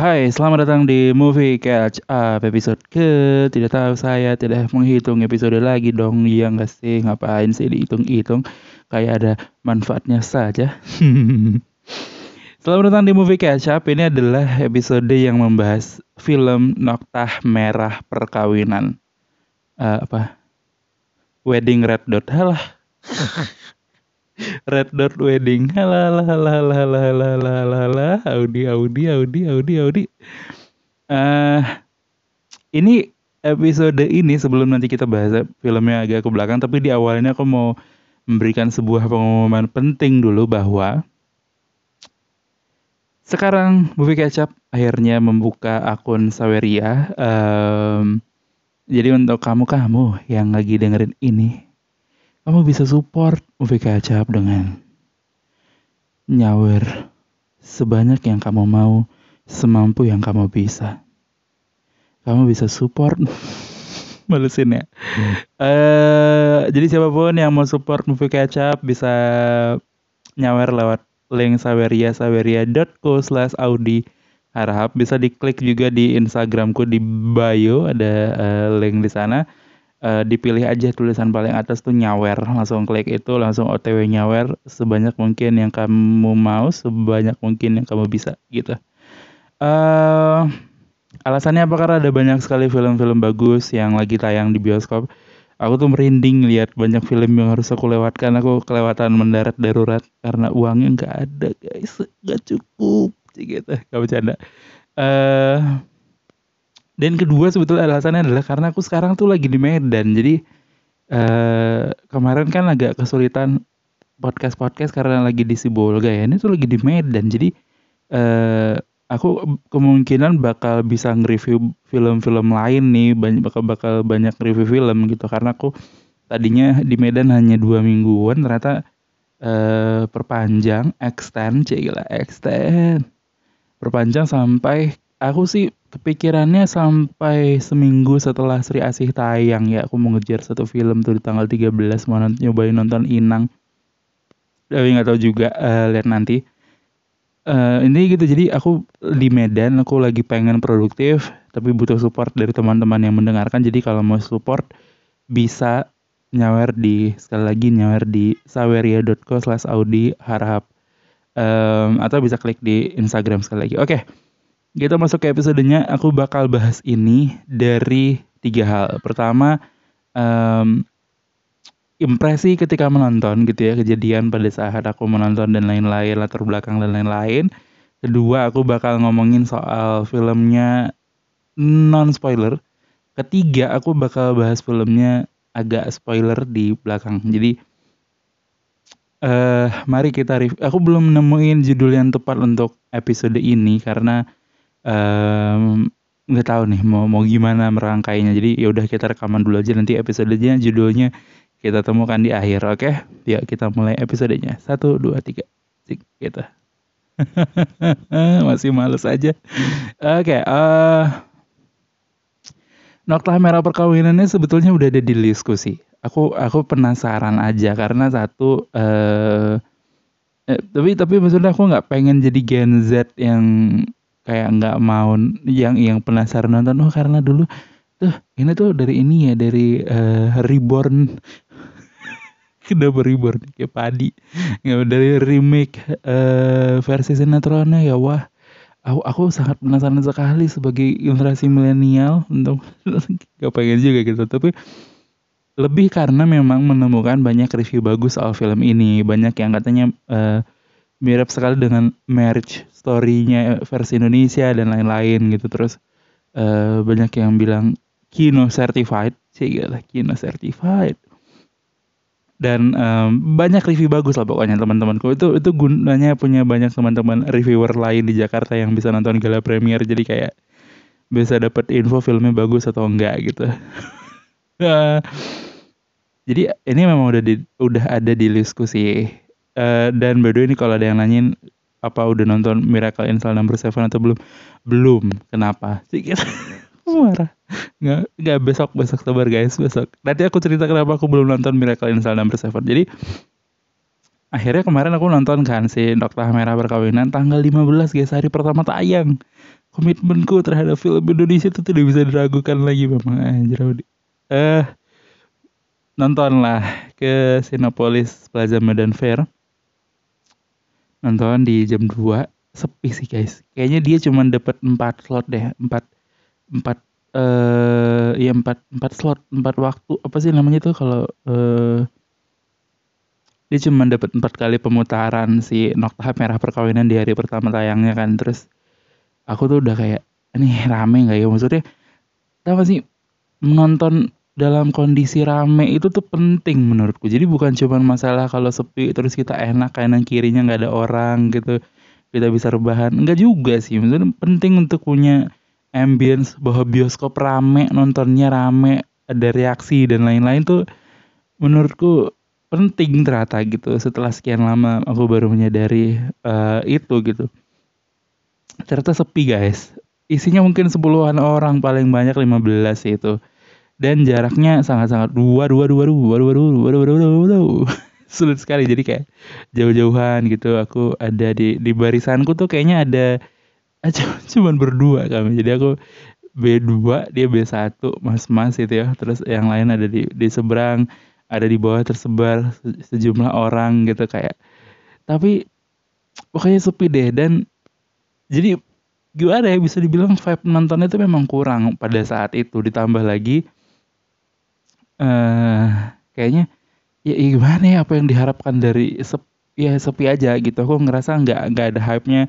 Hai, selamat datang di Movie Catch Up. Episode ke Tidak tahu saya tidak menghitung episode lagi dong. Ya nggak sih, ngapain sih dihitung-hitung? Kayak ada manfaatnya saja. Selamat datang di Movie Catch Up. Ini adalah episode yang membahas film Noktah Merah Perkawinan. Uh, Apa? Wedding Red Dot. Halah Red Dot Wedding. Halah, Audi, Audi, Audi, Audi, Audi. Uh, ini episode ini sebelum nanti kita bahas filmnya agak ke belakang, tapi di awalnya aku mau memberikan sebuah pengumuman penting dulu bahwa sekarang Movie Ketchup akhirnya membuka akun Saweria. Um, jadi untuk kamu-kamu yang lagi dengerin ini, kamu bisa support movie kacap dengan nyawer sebanyak yang kamu mau, semampu yang kamu bisa. Kamu bisa support malesin ya. Hmm. Uh, jadi siapa pun yang mau support movie kacap bisa nyawer lewat link saweria saweria.co slash audi harap bisa diklik juga di instagramku di bio ada uh, link di sana uh, dipilih aja tulisan paling atas tuh nyawer. Langsung klik itu langsung otw nyawer sebanyak mungkin yang kamu mau sebanyak mungkin yang kamu bisa gitu. Uh, alasannya apa? Karena ada banyak sekali film-film bagus yang lagi tayang di bioskop. Aku tuh merinding lihat banyak film yang harus aku lewatkan. Aku kelewatan mendarat darurat karena uangnya nggak ada guys. Nggak cukup gitu. Gak bercanda. Uh, dan kedua sebetulnya alasannya adalah karena aku sekarang tuh lagi di Medan. Jadi uh, kemarin kan agak kesulitan podcast-podcast karena lagi di Sibolga ya. Ini tuh lagi di Medan. Jadi uh, aku kemungkinan bakal bisa nge-review film-film lain nih. Banyak bakal bakal banyak review film gitu karena aku tadinya di Medan hanya dua mingguan ternyata uh, perpanjang extend cila extend perpanjang sampai aku sih kepikirannya sampai seminggu setelah Sri Asih tayang ya. Aku mau ngejar satu film tuh di tanggal 13 mau nyobain nonton Inang. Tapi nggak tahu juga uh, lihat nanti. Uh, ini gitu jadi aku di Medan aku lagi pengen produktif tapi butuh support dari teman-teman yang mendengarkan. Jadi kalau mau support bisa nyawer di sekali lagi nyawer di saweria.co slash audi harap um, atau bisa klik di Instagram sekali lagi. Oke okay kita masuk ke episodenya, aku bakal bahas ini dari tiga hal. Pertama, um, impresi ketika menonton gitu ya, kejadian pada saat aku menonton dan lain-lain, latar belakang dan lain-lain. Kedua, aku bakal ngomongin soal filmnya non spoiler. Ketiga, aku bakal bahas filmnya agak spoiler di belakang. Jadi, uh, mari kita review. Aku belum nemuin judul yang tepat untuk episode ini karena um, nggak tahu nih mau mau gimana merangkainya. Jadi ya udah kita rekaman dulu aja nanti episodenya judulnya kita temukan di akhir. Oke, okay? yuk kita mulai episodenya. Satu, dua, tiga, Sik, gitu. Masih males aja. Oke, okay, uh, eh, merah perkawinannya sebetulnya udah ada di diskusi. Aku aku penasaran aja karena satu uh, eh, tapi tapi maksudnya aku nggak pengen jadi Gen Z yang kayak nggak mau yang yang penasaran nonton oh karena dulu tuh ini tuh dari ini ya dari uh, reborn. Kenapa reborn kayak padi. Nggak dari remake uh, versi sinetronnya ya wah aku aku sangat penasaran sekali sebagai generasi milenial untuk gak pengen juga gitu. Tapi lebih karena memang menemukan banyak review bagus soal film ini banyak yang katanya uh, mirip sekali dengan marriage story-nya versi Indonesia dan lain-lain gitu. Terus uh, banyak yang bilang kino certified. Sih lah kino certified. Dan um, banyak review bagus lah pokoknya teman-temanku. Itu itu gunanya punya banyak teman-teman reviewer lain di Jakarta yang bisa nonton gala premier. Jadi kayak bisa dapat info filmnya bagus atau enggak gitu. Jadi ini memang udah di, udah ada di diskusi Uh, dan by the way ini kalau ada yang nanyain apa udah nonton Miracle in Cell Number Seven atau belum? Belum. Kenapa? Sedikit marah. Nggak, nggak besok besok sabar guys besok. Nanti aku cerita kenapa aku belum nonton Miracle in Cell Number Seven. Jadi akhirnya kemarin aku nonton kan si Dokter Merah Perkawinan tanggal 15 guys hari pertama tayang. komitmenku terhadap film Indonesia itu tidak bisa diragukan lagi memang anjir eh nontonlah ke Sinopolis Plaza Medan Fair nonton di jam 2 sepi sih guys. Kayaknya dia cuma dapat 4 slot deh 4 4 eh ya 4 4 slot 4 waktu apa sih namanya tuh kalau eh dia cuma dapat empat kali pemutaran si Nokta Merah Perkawinan di hari pertama tayangnya kan. Terus aku tuh udah kayak ini rame nggak ya? Maksudnya gak sih menonton dalam kondisi rame itu tuh penting menurutku. Jadi bukan cuma masalah kalau sepi terus kita enak kanan kirinya nggak ada orang gitu kita bisa rebahan. Enggak juga sih. Maksudnya penting untuk punya ambience bahwa bioskop rame nontonnya rame ada reaksi dan lain-lain tuh menurutku penting ternyata gitu. Setelah sekian lama aku baru menyadari uh, itu gitu. Ternyata sepi guys. Isinya mungkin sepuluhan orang paling banyak 15 itu dan jaraknya sangat-sangat dua dua dua dua dua dua dua dua dua dua dua sulit sekali jadi kayak jauh-jauhan gitu aku ada di di barisanku tuh kayaknya ada cuman berdua kami jadi aku B2 dia B1 mas-mas itu ya terus yang lain ada di di seberang ada di bawah tersebar sejumlah orang gitu kayak tapi pokoknya sepi deh dan jadi gimana ya bisa dibilang vibe nontonnya itu memang kurang pada saat itu ditambah lagi eh kayaknya ya, ya gimana ya apa yang diharapkan dari sep, ya sepi aja gitu aku ngerasa nggak nggak ada hype-nya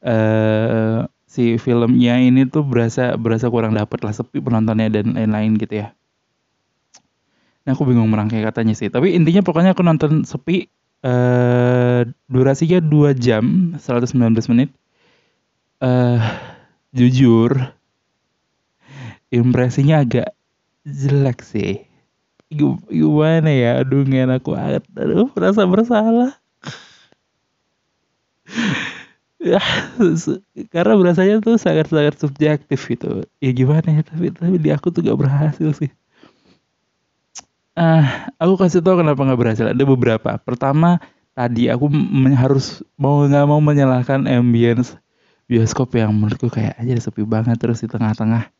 uh, si filmnya ini tuh berasa berasa kurang dapet lah sepi penontonnya dan lain-lain gitu ya Nah, aku bingung merangkai katanya sih. Tapi intinya pokoknya aku nonton sepi uh, durasinya 2 jam 119 menit. Uh, jujur impresinya agak jelek sih. Gimana ya? Aduh, gak enak banget. Aduh, merasa bersalah. ya, karena berasanya tuh sangat-sangat subjektif gitu. Ya gimana ya, tapi tapi di aku tuh gak berhasil sih. Uh, aku kasih tau kenapa nggak berhasil. Ada beberapa. Pertama, tadi aku harus mau nggak mau menyalahkan ambience bioskop yang menurutku kayak aja sepi banget terus di tengah-tengah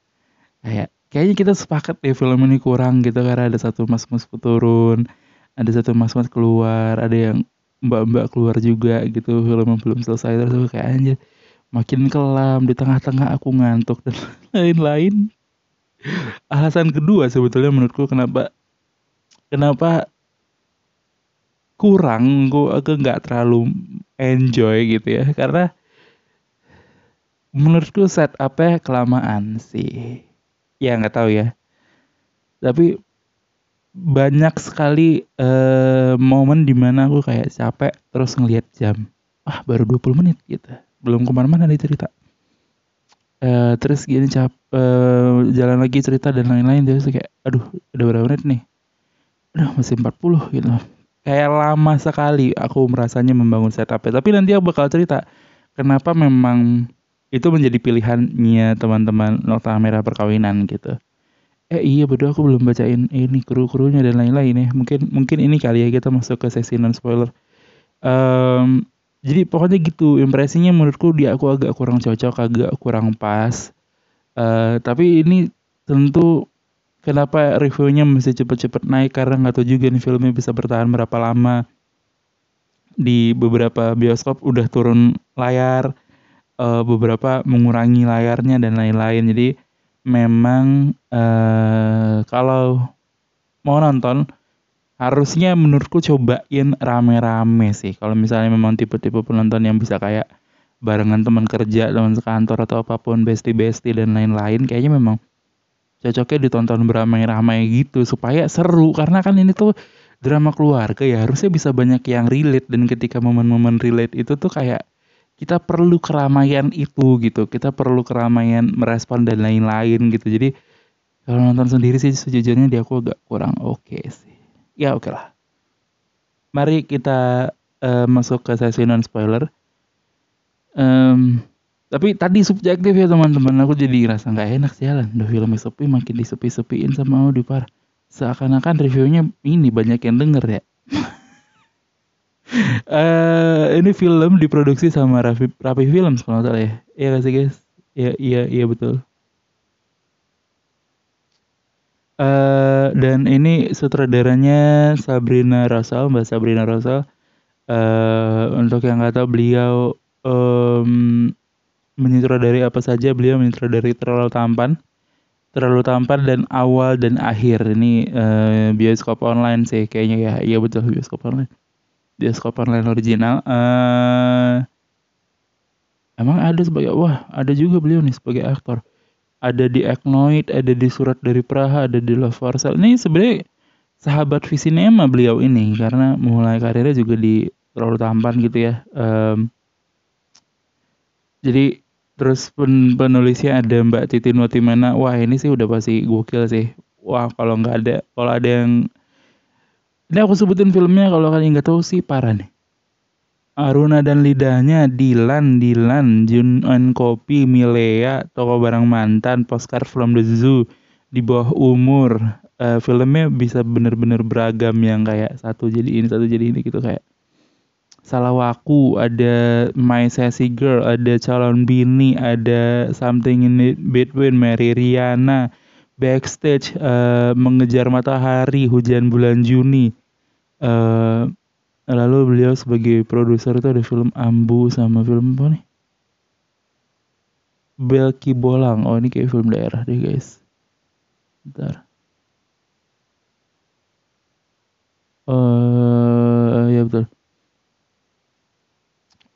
kayak kayaknya kita sepakat deh film ini kurang gitu karena ada satu mas-mas turun ada satu mas-mas keluar ada yang mbak-mbak keluar juga gitu. Film yang belum selesai terus aku kayak aja makin kelam di tengah-tengah aku ngantuk dan lain-lain. Alasan kedua sebetulnya menurutku kenapa kenapa kurang gue aku nggak terlalu enjoy gitu ya. Karena menurutku set apa kelamaan sih ya nggak tahu ya. Tapi banyak sekali uh, momen di mana aku kayak capek terus ngelihat jam. Ah baru 20 menit gitu. Belum ke mana-mana nih cerita. Uh, terus gini cap uh, jalan lagi cerita dan lain-lain. Terus kayak aduh udah berapa menit nih? Aduh masih 40 gitu. Kayak lama sekali aku merasanya membangun setupnya. Tapi nanti aku bakal cerita kenapa memang itu menjadi pilihannya teman-teman Nota Merah Perkawinan gitu. Eh iya betul aku belum bacain ini kru-krunya dan lain-lain ya. Mungkin mungkin ini kali ya kita masuk ke sesi non spoiler. Um, jadi pokoknya gitu impresinya menurutku dia aku agak kurang cocok, agak kurang pas. Uh, tapi ini tentu kenapa reviewnya mesti cepet-cepet naik karena nggak tahu juga nih filmnya bisa bertahan berapa lama di beberapa bioskop udah turun layar uh, beberapa mengurangi layarnya dan lain-lain. Jadi memang uh, kalau mau nonton harusnya menurutku cobain rame-rame sih. Kalau misalnya memang tipe-tipe penonton yang bisa kayak barengan teman kerja teman sekantor atau apa pun bestie-bestie dan lain-lain kayaknya memang cocoknya ditonton beramai-ramai gitu supaya seru. Karena kan ini tuh drama keluarga ya harusnya bisa banyak yang relate. Dan ketika momen-momen relate itu tuh kayak kita perlu keramaian itu gitu. Kita perlu keramaian merespon dan lain-lain gitu. Jadi kalau nonton sendiri sih sejujurnya dia aku agak kurang oke okay sih. Ya oke okay lah. Mari kita uh, masuk ke sesi non spoiler um, tapi tadi subjektif ya teman-teman. Aku jadi ngerasa nggak enak jalan udah film sepi makin disepi-sepiin sama Audipar seakan-akan reviewnya ini banyak yang denger ya uh, ini film diproduksi sama Rafi, Rafi Films kalau salah ya iya gak sih guys Iya iya iya betul. Uh, dan ini sutradaranya Sabrina Rosal, Mbak Sabrina Rosal. Uh, untuk yang nggak tahu beliau um, menyutradari apa saja, beliau menyutradari terlalu tampan, terlalu tampan dan awal dan akhir. Ini uh, bioskop online sih kayaknya ya, iya betul bioskop online, bioskop online original. Uh, emang ada sebagai wah ada juga beliau nih sebagai aktor ada di Agnoid, ada di Surat dari Praha, ada di Love for Sale. Ini sebenarnya sahabat Visinema beliau ini karena mulai karirnya juga di terlalu tampan gitu ya. Um, jadi terus pen penulisnya ada Mbak Titin Watimana. Wah ini sih udah pasti gokil sih. Wah kalau nggak ada, kalau ada yang ini aku sebutin filmnya kalau kalian nggak tahu sih parah nih. Aruna dan lidahnya, Dilan, Dilan, Jun and Kopi, Milea, Toko Barang Mantan, Postcard from the Zoo, di bawah umur. Uh, filmnya bisa bener-bener beragam yang kayak satu jadi ini, satu jadi ini gitu kayak Salah Waku, ada My Sassy Girl, ada Calon Bini, ada Something in Between, Mary Riana, Backstage, uh, Mengejar Matahari, Hujan Bulan Juni, uh, Lalu beliau sebagai produser itu ada film Ambu sama film apa nih? Belki Bolang. Oh ini kayak film daerah deh guys. Bentar. Uh, ya betul.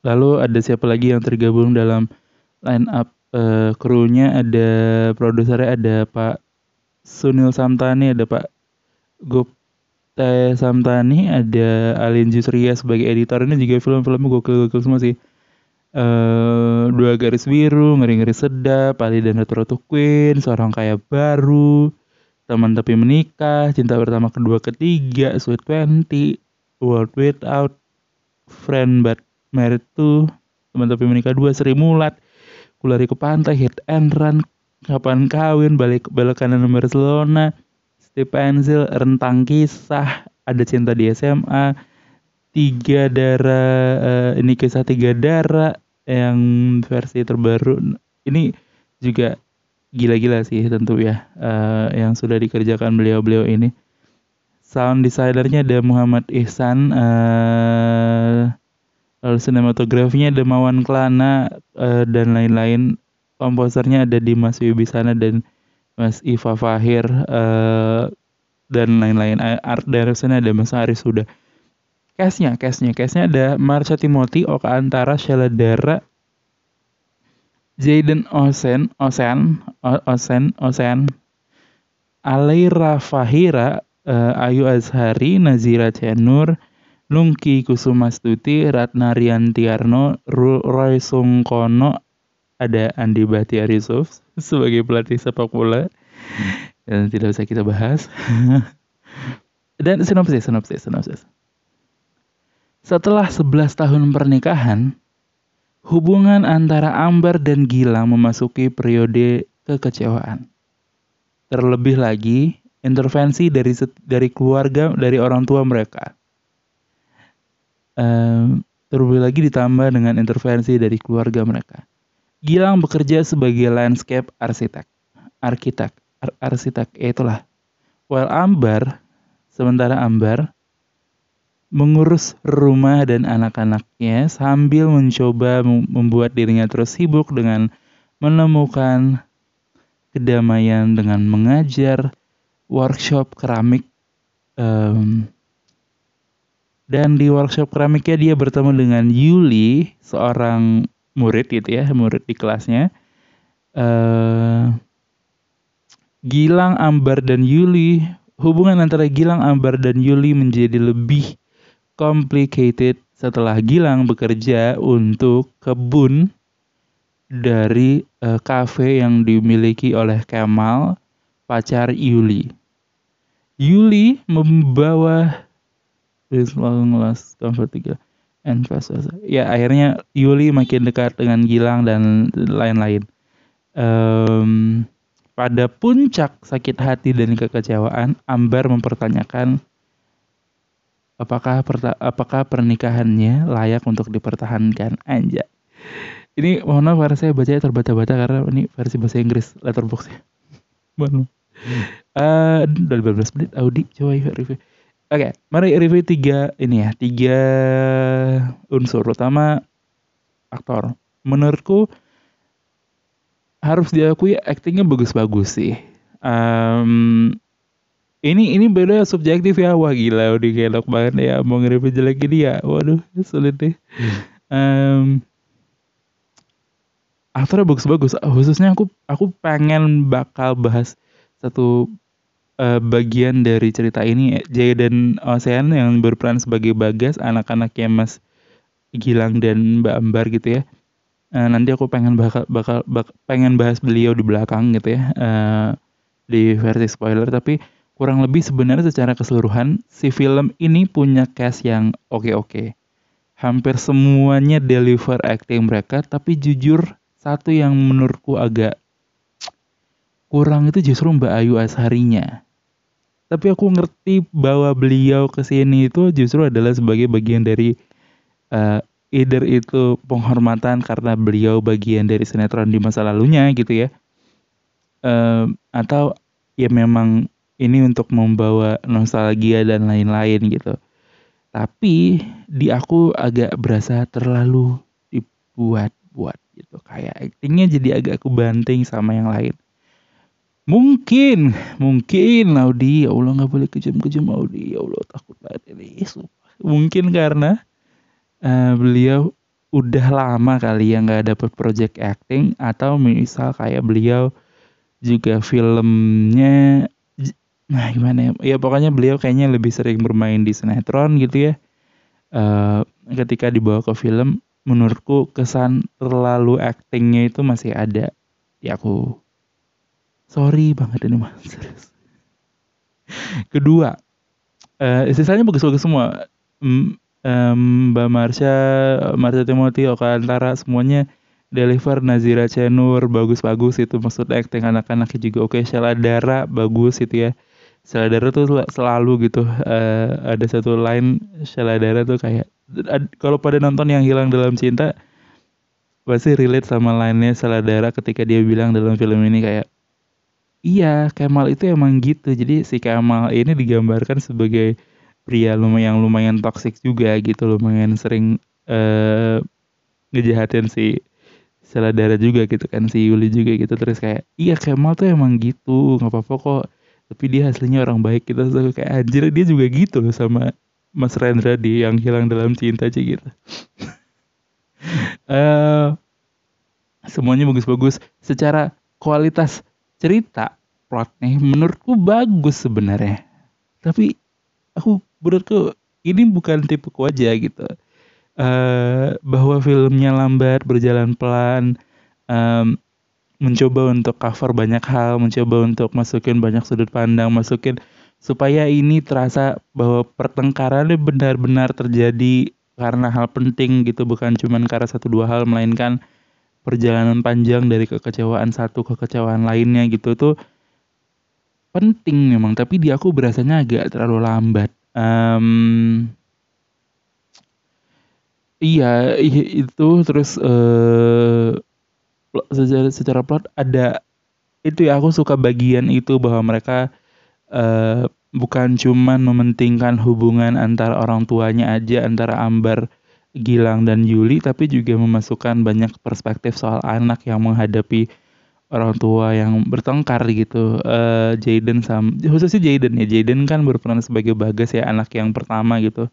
Lalu ada siapa lagi yang tergabung dalam line up uh, krunya ada produsernya ada Pak Sunil Samtani, ada Pak Gop Teh Samtani, ada Alin Jusria sebagai editor ini juga film-filmnya gokil-gokil semua sih. Uh, dua garis biru, ngeri-ngeri sedap, Ali dan Retro Queen, seorang kaya baru, teman tapi menikah, cinta pertama kedua ketiga, Sweet Twenty, World Without, Friend But Married to, teman tapi menikah dua, Seri Mulat, kulari ke pantai, hit and run, kapan kawin, balik balik kanan Barcelona, Steve Pensil, Rentang Kisah, Ada Cinta di SMA, Tiga Darah, uh, ini kisah Tiga Darah yang versi terbaru. Ini juga gila-gila sih tentu ya uh, yang sudah dikerjakan beliau-beliau ini. Sound designernya ada Muhammad Ihsan, uh, lalu sinematografinya ada Mawan Klana uh, dan lain-lain. Komposernya ada Dimas Wibisana dan Mas Iva Fahir uh, dan lain-lain. Art direction ada Mas Aris sudah. Cashnya, cashnya ada Marsha Timothy, Oka Antara, Sheila Dara, Jaden Osen, Osen, Osen, Osen, Alaira Fahira, uh, Ayu Azhari, Nazira Cenur, Lungki Kusumastuti, Ratna Riantiarno, Roy Sungkono, ada Andi Bahtiari Yusuf sebagai pelatih sepak bola yang tidak usah kita bahas. Dan sinopsis, sinopsis, sinopsis. Setelah 11 tahun pernikahan, hubungan antara Ambar dan Gilang memasuki periode kekecewaan. Terlebih lagi, intervensi dari dari keluarga, dari orang tua mereka. Um, terlebih lagi ditambah dengan intervensi dari keluarga mereka. Gilang bekerja sebagai landscape arsitek, arsitek, ar arsitek, ya itulah. While Ambar, sementara Ambar mengurus rumah dan anak-anaknya sambil mencoba membuat dirinya terus sibuk dengan menemukan kedamaian dengan mengajar workshop keramik um, dan di workshop keramiknya dia bertemu dengan Yuli seorang murid gitu ya, murid di kelasnya. Uh, Gilang, Ambar, dan Yuli, hubungan antara Gilang, Ambar, dan Yuli menjadi lebih complicated setelah Gilang bekerja untuk kebun dari uh, yang dimiliki oleh Kemal, pacar Yuli. Yuli membawa ngelas comfort tiga investasi. Ya akhirnya Yuli makin dekat dengan Gilang dan lain-lain. Um, pada puncak sakit hati dan kekecewaan, Ambar mempertanyakan apakah apakah pernikahannya layak untuk dipertahankan. Anja. ini mohon maaf karena saya bacanya terbata-bata karena ini versi bahasa Inggris letterboxnya mohon maaf uh, udah 15 menit Audi coba review Oke, okay, mari review tiga ini ya, tiga unsur utama aktor. Menurutku harus diakui aktingnya bagus-bagus sih. Um, ini ini beda subjektif ya, wah gila udah kelok banget ya mau nge-review jelek ini ya, waduh sulit deh. Um, aktornya bagus-bagus, khususnya aku aku pengen bakal bahas satu uh, bagian dari cerita ini Jaya dan Ocean yang berperan sebagai Bagas anak-anaknya Mas Gilang dan Mbak Ambar gitu ya. Uh, nanti aku pengen bakal, bakal bak, pengen bahas beliau di belakang gitu ya uh, di versi spoiler. Tapi kurang lebih sebenarnya secara keseluruhan si film ini punya cast yang oke-oke. Hampir semuanya deliver acting mereka tapi jujur satu yang menurutku agak kurang itu justru Mbak Ayu Asharinya tapi aku ngerti bahwa beliau ke sini itu justru adalah sebagai bagian dari uh, either itu penghormatan karena beliau bagian dari sinetron di masa lalunya gitu ya. Uh, atau ya memang ini untuk membawa nostalgia dan lain-lain gitu. Tapi di aku agak berasa terlalu dibuat-buat gitu. Kayak aktingnya jadi agak kebanting sama yang lain Mungkin, mungkin Audi, ya Allah nggak boleh kejam-kejam Audi, ya Allah takut banget ini. Mungkin karena uh, beliau udah lama kali ya nggak dapet project acting atau misal kayak beliau juga filmnya nah gimana ya? Ya pokoknya beliau kayaknya lebih sering bermain di sinetron gitu ya. Uh, ketika dibawa ke film menurutku kesan terlalu actingnya itu masih ada ya aku sorry banget ini mas. Kedua uh, sisanya bagus-bagus semua. Um, Mbak Marsha Marsha Timothy Oka Antara semuanya deliver. Nazira Cenur bagus-bagus itu maksud acting anak-anaknya juga oke. Okay. Sheila Dara bagus itu ya. Sheila Dara tuh selalu gitu uh, ada satu line Sheila Dara tuh kayak kalau pada nonton yang hilang dalam cinta pasti relate sama line-nya Sheila Dara ketika dia bilang dalam film ini kayak Iya, Kemal itu emang gitu. Jadi si Kemal ini digambarkan sebagai pria lumayan lumayan toksik juga gitu, lumayan sering uh, ngejahatin si Seladara juga gitu kan, si Yuli juga gitu. Terus kayak, iya Kemal tuh emang gitu, nggak apa-apa kok. Tapi dia aslinya orang baik gitu. Terus kayak anjir dia juga gitu loh sama Mas Rendra di yang hilang dalam cinta aja gitu. uh, semuanya bagus-bagus. Secara kualitas cerita plotnya menurutku bagus sebenarnya. Tapi aku menurutku ini bukan tipe aja gitu. Uh, bahwa filmnya lambat berjalan pelan um, mencoba untuk cover banyak hal mencoba untuk masukin banyak sudut pandang masukin supaya ini terasa bahwa pertengkarannya benar-benar terjadi karena hal penting gitu bukan cuma karena satu dua hal melainkan perjalanan panjang dari kekecewaan satu ke kekecewaan lainnya gitu tuh penting memang. Tapi di aku berasanya agak terlalu lambat. Um, iya itu terus uh, secara secara plot ada itu ya aku suka bagian itu bahwa mereka uh, bukan cuman mementingkan hubungan antara orang tuanya aja antara Ambar Gilang dan Yuli tapi juga memasukkan banyak perspektif soal anak yang menghadapi orang tua yang bertengkar gitu. Uh, Jaden sama khususnya Jaden ya. Jaden kan berperan sebagai Bagas ya anak yang pertama gitu.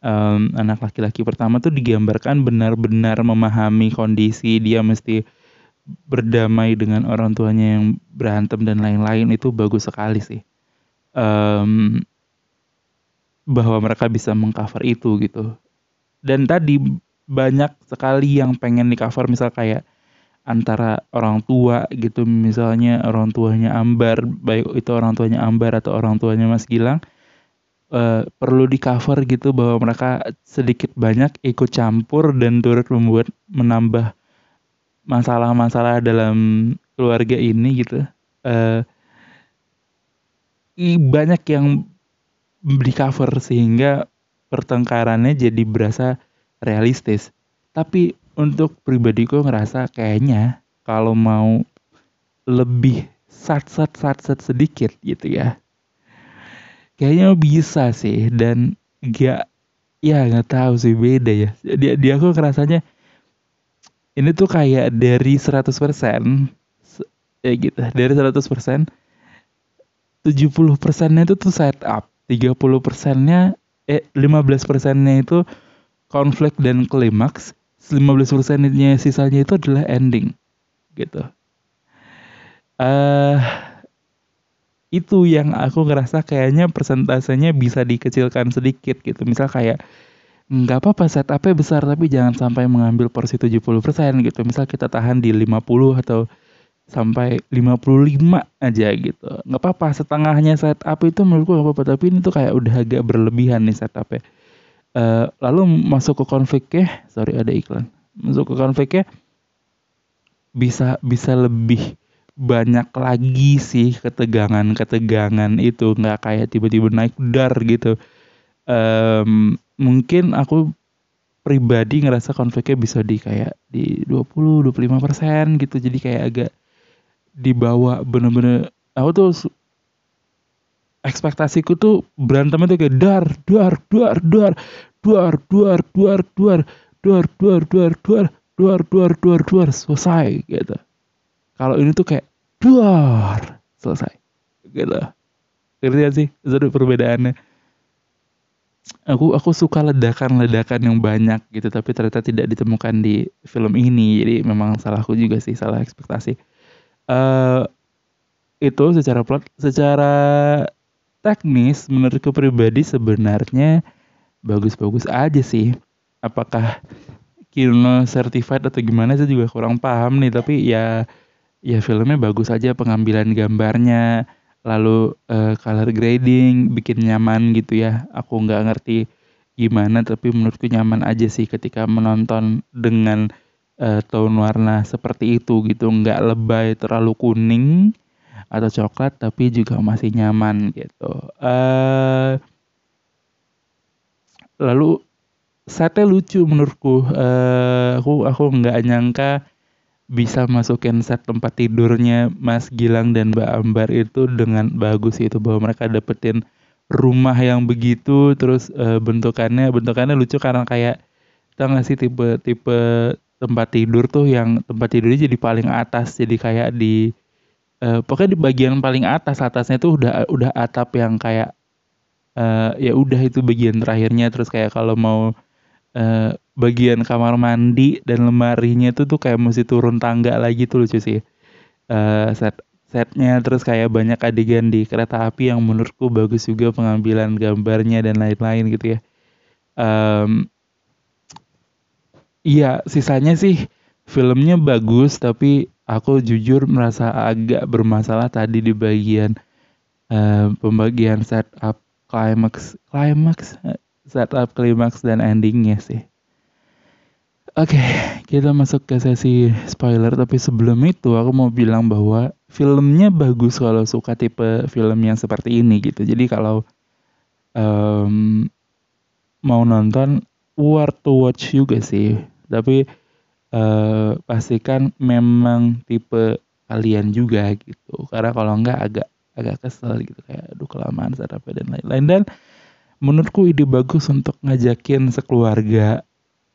Um, anak laki-laki pertama tuh digambarkan benar-benar memahami kondisi dia mesti berdamai dengan orang tuanya yang berantem dan lain-lain itu bagus sekali sih. Um, bahwa mereka bisa mengcover itu gitu dan tadi banyak sekali yang pengen di cover misal kayak antara orang tua gitu misalnya orang tuanya Ambar baik itu orang tuanya Ambar atau orang tuanya Mas Gilang uh, perlu di cover gitu bahwa mereka sedikit banyak ikut campur dan turut membuat menambah masalah-masalah dalam keluarga ini gitu. Uh, banyak yang di cover sehingga pertengkarannya jadi berasa realistis. Tapi untuk pribadiku ngerasa kayaknya kalau mau lebih sat sat sat sat sedikit gitu ya kayaknya bisa sih dan gak ya nggak tahu sih beda ya dia dia aku ngerasanya ini tuh kayak dari 100% ya gitu dari 100% 70 persennya itu tuh setup 30 persennya eh 15 persennya itu konflik dan klimaks 15 persennya sisanya itu adalah ending gitu. Uh, itu yang aku ngerasa kayaknya persentasenya bisa dikecilkan sedikit gitu. Misal kayak nggak apa-apa setupnya besar tapi jangan sampai mengambil porsi 70% gitu. Misal kita tahan di 50 atau sampai 55 aja gitu. Nggak apa-apa setengahnya setup itu menurutku nggak apa-apa tapi ini tuh kayak udah agak berlebihan nih setupnya. Uh, lalu masuk ke konfliknya, sorry ada iklan. Masuk ke konfliknya bisa bisa lebih banyak lagi sih ketegangan-ketegangan itu nggak kayak tiba-tiba naik dar gitu. Um, mungkin aku pribadi ngerasa konfliknya bisa di kayak di 20 25 persen gitu jadi kayak agak dibawa bener-bener aku tuh ekspektasiku tuh berantem itu kayak dar dar dar dar dar dar dar dar dar dar dar dar dar dar dar dar selesai gitu kalau ini tuh kayak dar selesai gitu ngerti gak sih itu perbedaannya aku aku suka ledakan-ledakan yang banyak gitu tapi ternyata tidak ditemukan di film ini jadi memang salahku juga sih salah ekspektasi uh, itu secara plot secara teknis menurutku pribadi sebenarnya bagus-bagus aja sih. Apakah Kino certified atau gimana saya juga kurang paham nih tapi ya ya filmnya bagus aja pengambilan gambarnya lalu uh, color grading bikin nyaman gitu ya. Aku nggak ngerti gimana tapi menurutku nyaman aja sih ketika menonton dengan uh, tone warna seperti itu gitu. Nggak lebay terlalu kuning atau coklat tapi juga masih nyaman gitu. Uh, lalu setnya lucu menurutku. Uh, aku aku nggak nyangka bisa masukin set tempat tidurnya Mas Gilang dan Mbak Ambar itu dengan bagus itu bahwa mereka dapetin rumah yang begitu terus uh, bentukannya bentukannya lucu karena kayak tau gak sih tipe tipe tempat tidur tuh yang tempat tidurnya jadi paling atas jadi kayak di uh, pokoknya di bagian paling atas atasnya tuh udah udah atap yang kayak uh, ya udah itu bagian terakhirnya. Terus kayak kalau mau uh, bagian kamar mandi dan lemarinya tuh tuh kayak mesti turun tangga lagi tuh lucu sih. Uh, set setnya. Terus kayak banyak adegan di kereta api yang menurutku bagus juga pengambilan gambarnya dan lain-lain gitu ya. Um, Iya, sisanya sih filmnya bagus tapi aku jujur merasa agak bermasalah tadi di bagian uh, pembagian setup climax climax setup climax dan endingnya sih. Oke, okay, kita masuk ke sesi spoiler tapi sebelum itu aku mau bilang bahwa filmnya bagus kalau suka tipe film yang seperti ini gitu. Jadi kalau um, mau nonton worth to watch juga sih tapi uh, pastikan memang tipe kalian juga gitu. Karena kalau enggak agak agak kesel gitu. Kayak aduh kelamaan sarapan dan lain-lain. Dan menurutku ide bagus untuk ngajakin sekeluarga.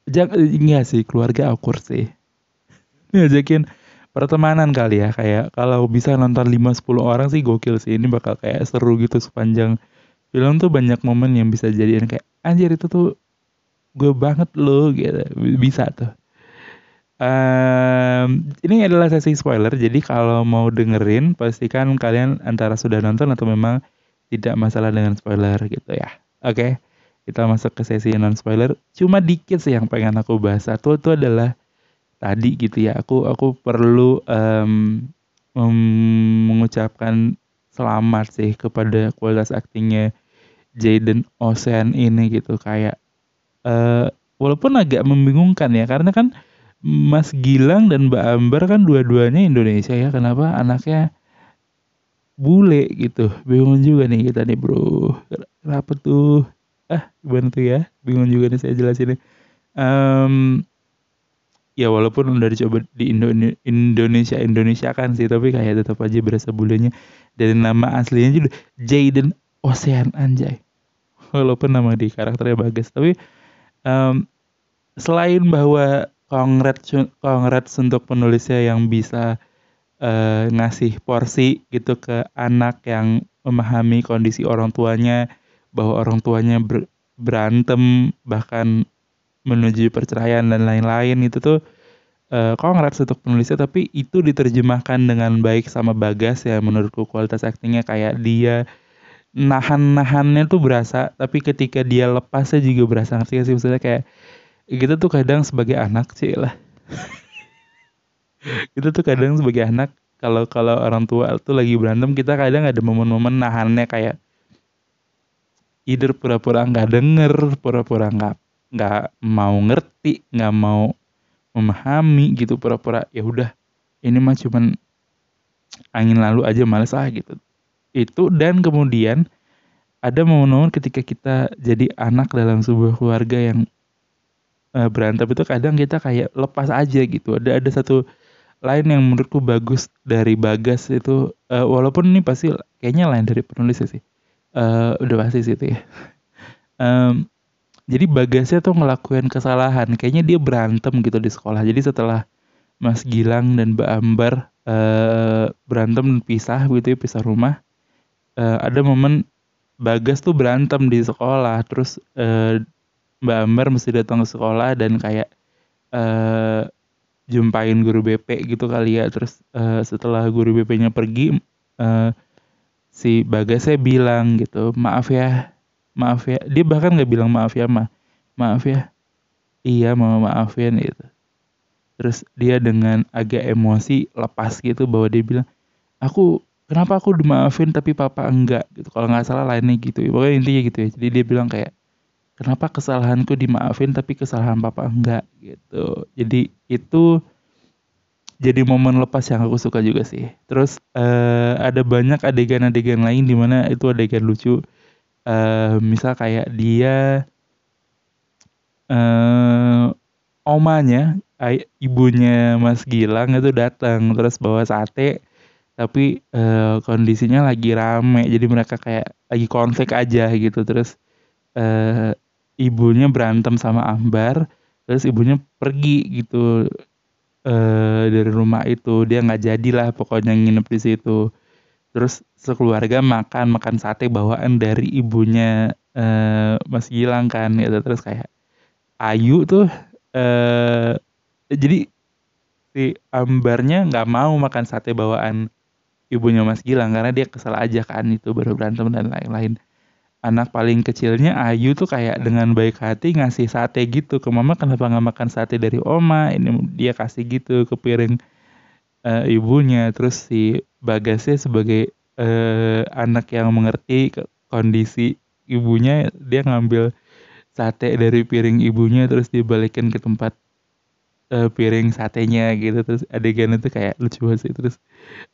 Jangan enggak sih keluarga akur sih. Ngajakin pertemanan kali ya. Kayak kalau bisa nonton 5-10 orang sih gokil sih. Ini bakal kayak seru gitu sepanjang film tuh banyak momen yang bisa jadiin kayak anjir itu tuh gue banget lo gitu. Bisa tuh. Um, ini adalah sesi spoiler jadi kalau mau dengerin pastikan kalian antara sudah nonton atau memang tidak masalah dengan spoiler gitu ya. Oke okay? kita masuk ke sesi non spoiler cuma dikit sih yang pengen aku bahas. Satu itu adalah tadi gitu ya. Aku aku perlu um, mengucapkan selamat sih kepada kualitas aktingnya Jaden Ocean ini gitu. Kayak uh, walaupun agak membingungkan ya karena kan Mas Gilang dan Mbak Ambar kan dua-duanya Indonesia ya kenapa anaknya bule gitu? Bingung juga nih kita nih bro. Kenapa tuh? Ah gimana tuh ya? Bingung juga nih saya jelasin um, ya walaupun udah dicoba di Indo Indonesia Indonesia kan sih tapi kayak tetap aja berasa bulenya. Dari nama aslinya juga Jaden Ocean anjay. Walaupun nama di karakternya bagus tapi um, selain bahwa congrats congrats untuk penulisnya yang bisa uh, ngasih porsi gitu ke anak yang memahami kondisi orang tuanya bahwa orang tuanya ber, berantem bahkan menuju perceraian dan lain-lain itu tuh uh, congrats untuk penulisnya. Tapi itu diterjemahkan dengan baik sama Bagas ya menurutku kualitas aktingnya kayak dia nahan-nahannya tuh berasa tapi ketika dia lepasnya juga berasa ngerti gak sih? Maksudnya kayak gitu tuh kadang sebagai anak sih lah. Itu tuh kadang sebagai anak kalau kalau orang tua tuh lagi berantem kita kadang ada momen-momen nahannya kayak either pura-pura nggak denger pura-pura nggak nggak mau ngerti nggak mau memahami gitu pura-pura ya udah ini mah cuman angin lalu aja males ah gitu itu dan kemudian ada momen-momen ketika kita jadi anak dalam sebuah keluarga yang uh, berantem itu kadang kita kayak lepas aja gitu. Ada ada satu lain yang menurutku bagus dari Bagas itu uh, walaupun ini pasti kayaknya lain dari penulis sih. Uh, udah pasti sih itu ya. Um, jadi Bagasnya tuh ngelakuin kesalahan. Kayaknya dia berantem gitu di sekolah. Jadi setelah Mas Gilang dan Mbak Ambar uh, berantem pisah gitu ya pisah rumah uh, ada momen Bagas tuh berantem di sekolah terus uh, Mbak Ambar mesti datang ke sekolah dan kayak uh, jumpain guru BP gitu kali ya. Terus uh, setelah guru BP-nya pergi uh, si Bagasnya bilang gitu maaf ya maaf ya. Dia bahkan nggak bilang maaf ya ma maaf ya. Iya mau maafin gitu. Terus dia dengan agak emosi lepas gitu bahwa dia bilang aku kenapa aku dimaafin tapi papa enggak? Gitu. Kalau nggak salah lainnya gitu. Pokoknya intinya gitu ya. Jadi dia bilang kayak kenapa kesalahanku dimaafin tapi kesalahan papa enggak? Gitu. Jadi itu jadi momen lepas yang aku suka juga sih. Terus uh, ada banyak adegan-adegan lain di mana itu adegan lucu. Uh, misal kayak dia uh, omanya ibunya Mas Gilang itu datang terus bawa sate tapi uh, kondisinya lagi rame jadi mereka kayak lagi konflik aja gitu. Terus uh, ibunya berantem sama Ambar terus ibunya pergi gitu uh, dari rumah itu. Dia nggak jadilah pokoknya nginep di situ. Terus sekeluarga makan makan sate bawaan dari ibunya uh, Mas Gilang kan gitu. Terus kayak Ayu tuh uh, jadi si Ambarnya nggak mau makan sate bawaan ibunya Mas Gilang karena dia kesal aja kan itu baru berantem dan lain-lain. Anak paling kecilnya Ayu tuh kayak dengan baik hati ngasih sate gitu ke mama kenapa nggak makan sate dari oma? Ini dia kasih gitu ke piring uh, ibunya. Terus si Bagasnya sebagai uh, anak yang mengerti kondisi ibunya dia ngambil sate dari piring ibunya terus dibalikin ke tempat uh, piring satenya gitu terus adegan itu kayak lucu banget sih terus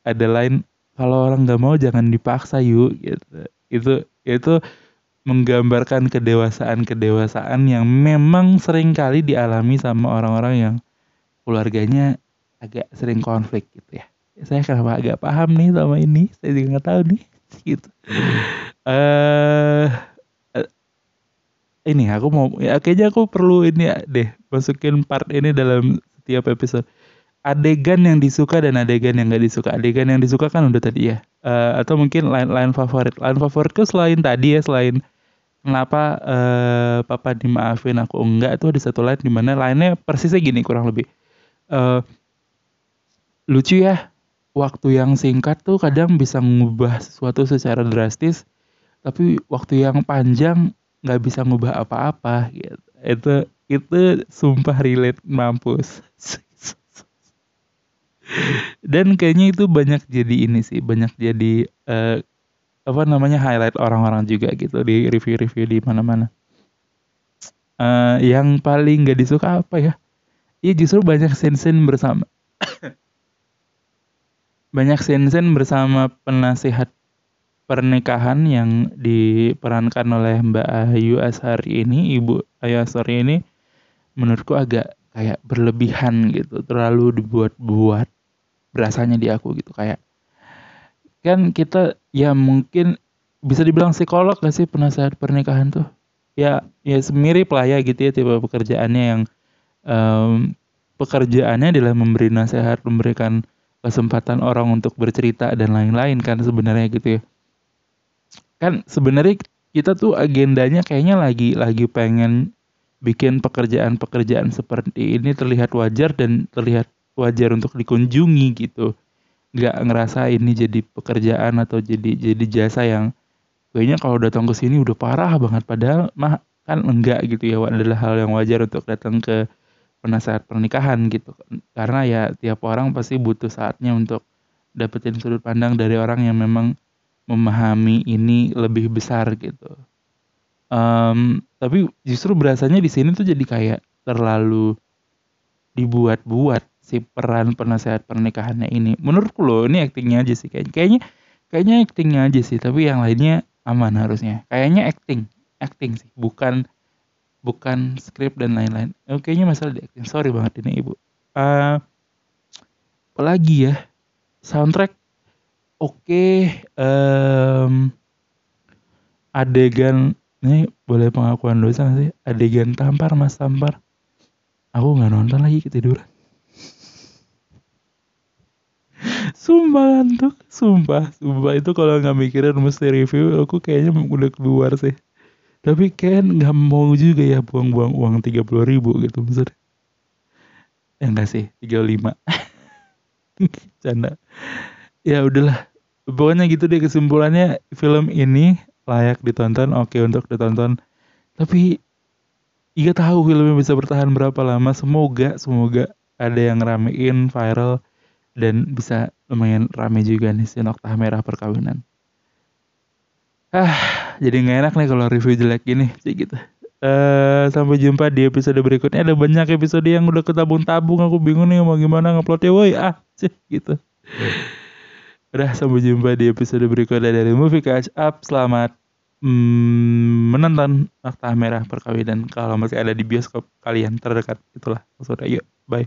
ada lain kalau orang nggak mau jangan dipaksa yuk gitu itu itu menggambarkan kedewasaan kedewasaan yang memang sering kali dialami sama orang-orang yang keluarganya agak sering konflik gitu ya. Saya kenapa agak paham nih sama ini, saya juga nggak tahu nih gitu. Uh, ini aku mau ya kayaknya aku perlu ini ya deh masukin part ini dalam setiap episode. Adegan yang disuka dan adegan yang nggak disuka. Adegan yang disuka kan udah tadi ya. Uh, atau mungkin lain-lain favorit. Lain favoritku selain tadi ya selain kenapa uh, papa dimaafin aku enggak itu ada satu lain di mana lainnya persisnya gini kurang lebih. Uh, lucu ya waktu yang singkat tuh kadang bisa ngubah sesuatu secara drastis tapi waktu yang panjang nggak bisa ngubah apa-apa gitu. Itu itu sumpah relate mampus. Dan kayaknya itu banyak jadi ini sih banyak jadi uh, apa namanya highlight orang-orang juga gitu di review-review di mana-mana. Uh, yang paling gak disuka apa ya? Iya justru banyak scene-scene bersama banyak scene-scene bersama penasihat pernikahan yang diperankan oleh Mbak Ayu Ashari ini, Ibu Ayu Ashari ini menurutku agak kayak berlebihan gitu. Terlalu dibuat-buat berasanya di aku gitu. Kayak kan kita ya mungkin bisa dibilang psikolog gak sih penasehat pernikahan tuh? Ya ya semirip lah ya gitu ya tipe pekerjaannya yang um, pekerjaannya adalah memberi nasihat memberikan kesempatan orang untuk bercerita dan lain-lain kan sebenarnya gitu ya kan sebenarnya kita tuh agendanya kayaknya lagi lagi pengen bikin pekerjaan-pekerjaan seperti ini terlihat wajar dan terlihat wajar untuk dikunjungi gitu. Nggak ngerasa ini jadi pekerjaan atau jadi jadi jasa yang kayaknya kalau datang ke sini udah parah banget. Padahal mah kan enggak gitu ya adalah hal yang wajar untuk datang ke penasehat pernikahan gitu. Karena ya tiap orang pasti butuh saatnya untuk dapetin sudut pandang dari orang yang memang memahami ini lebih besar gitu um, tapi justru berasanya di sini tuh jadi kayak terlalu dibuat-buat si peran penasehat pernikahannya ini menurutku loh ini aktingnya aja sih kayaknya kayaknya kayaknya aktingnya aja sih tapi yang lainnya aman harusnya kayaknya acting acting sih bukan bukan skrip dan lain-lain. Oh, kayaknya masalah di acting. Sorry banget ini ibu. Uh, apalagi ya soundtrack oke okay, um, adegan ini boleh pengakuan dosa sih adegan tampar mas tampar. Aku nggak nonton lagi ketiduran. Sumpah ngantuk. Sumpah sumpah. Itu kalau nggak mikirin mesti review aku kayaknya udah keluar sih. Tapi kan nggak mau juga ya buang-buang uang tiga puluh ribu gitu maksudnya. Ya enggak sih tiga lima. Canda ya udahlah. Pokoknya gitu deh kesimpulannya film ini layak ditonton oke untuk ditonton. Tapi Iya tahu filmnya bisa bertahan berapa lama. Semoga semoga ada yang ramein viral dan bisa lumayan rame juga nih si Noktah Merah Perkawinan. Ah jadi nggak enak nih kalau review jelek gini sih gitu. Uh, sampai jumpa di episode berikutnya. Ada banyak episode yang udah ketabung-tabung aku bingung nih mau gimana nguploadnya woi ah sih gitu Udah sampai jumpa di episode berikutnya dari Movie Catch Up. Selamat mm, menonton Fakta Merah Perkawinan kalau masih ada di bioskop kalian terdekat. Itulah maksudnya. Yuk, bye.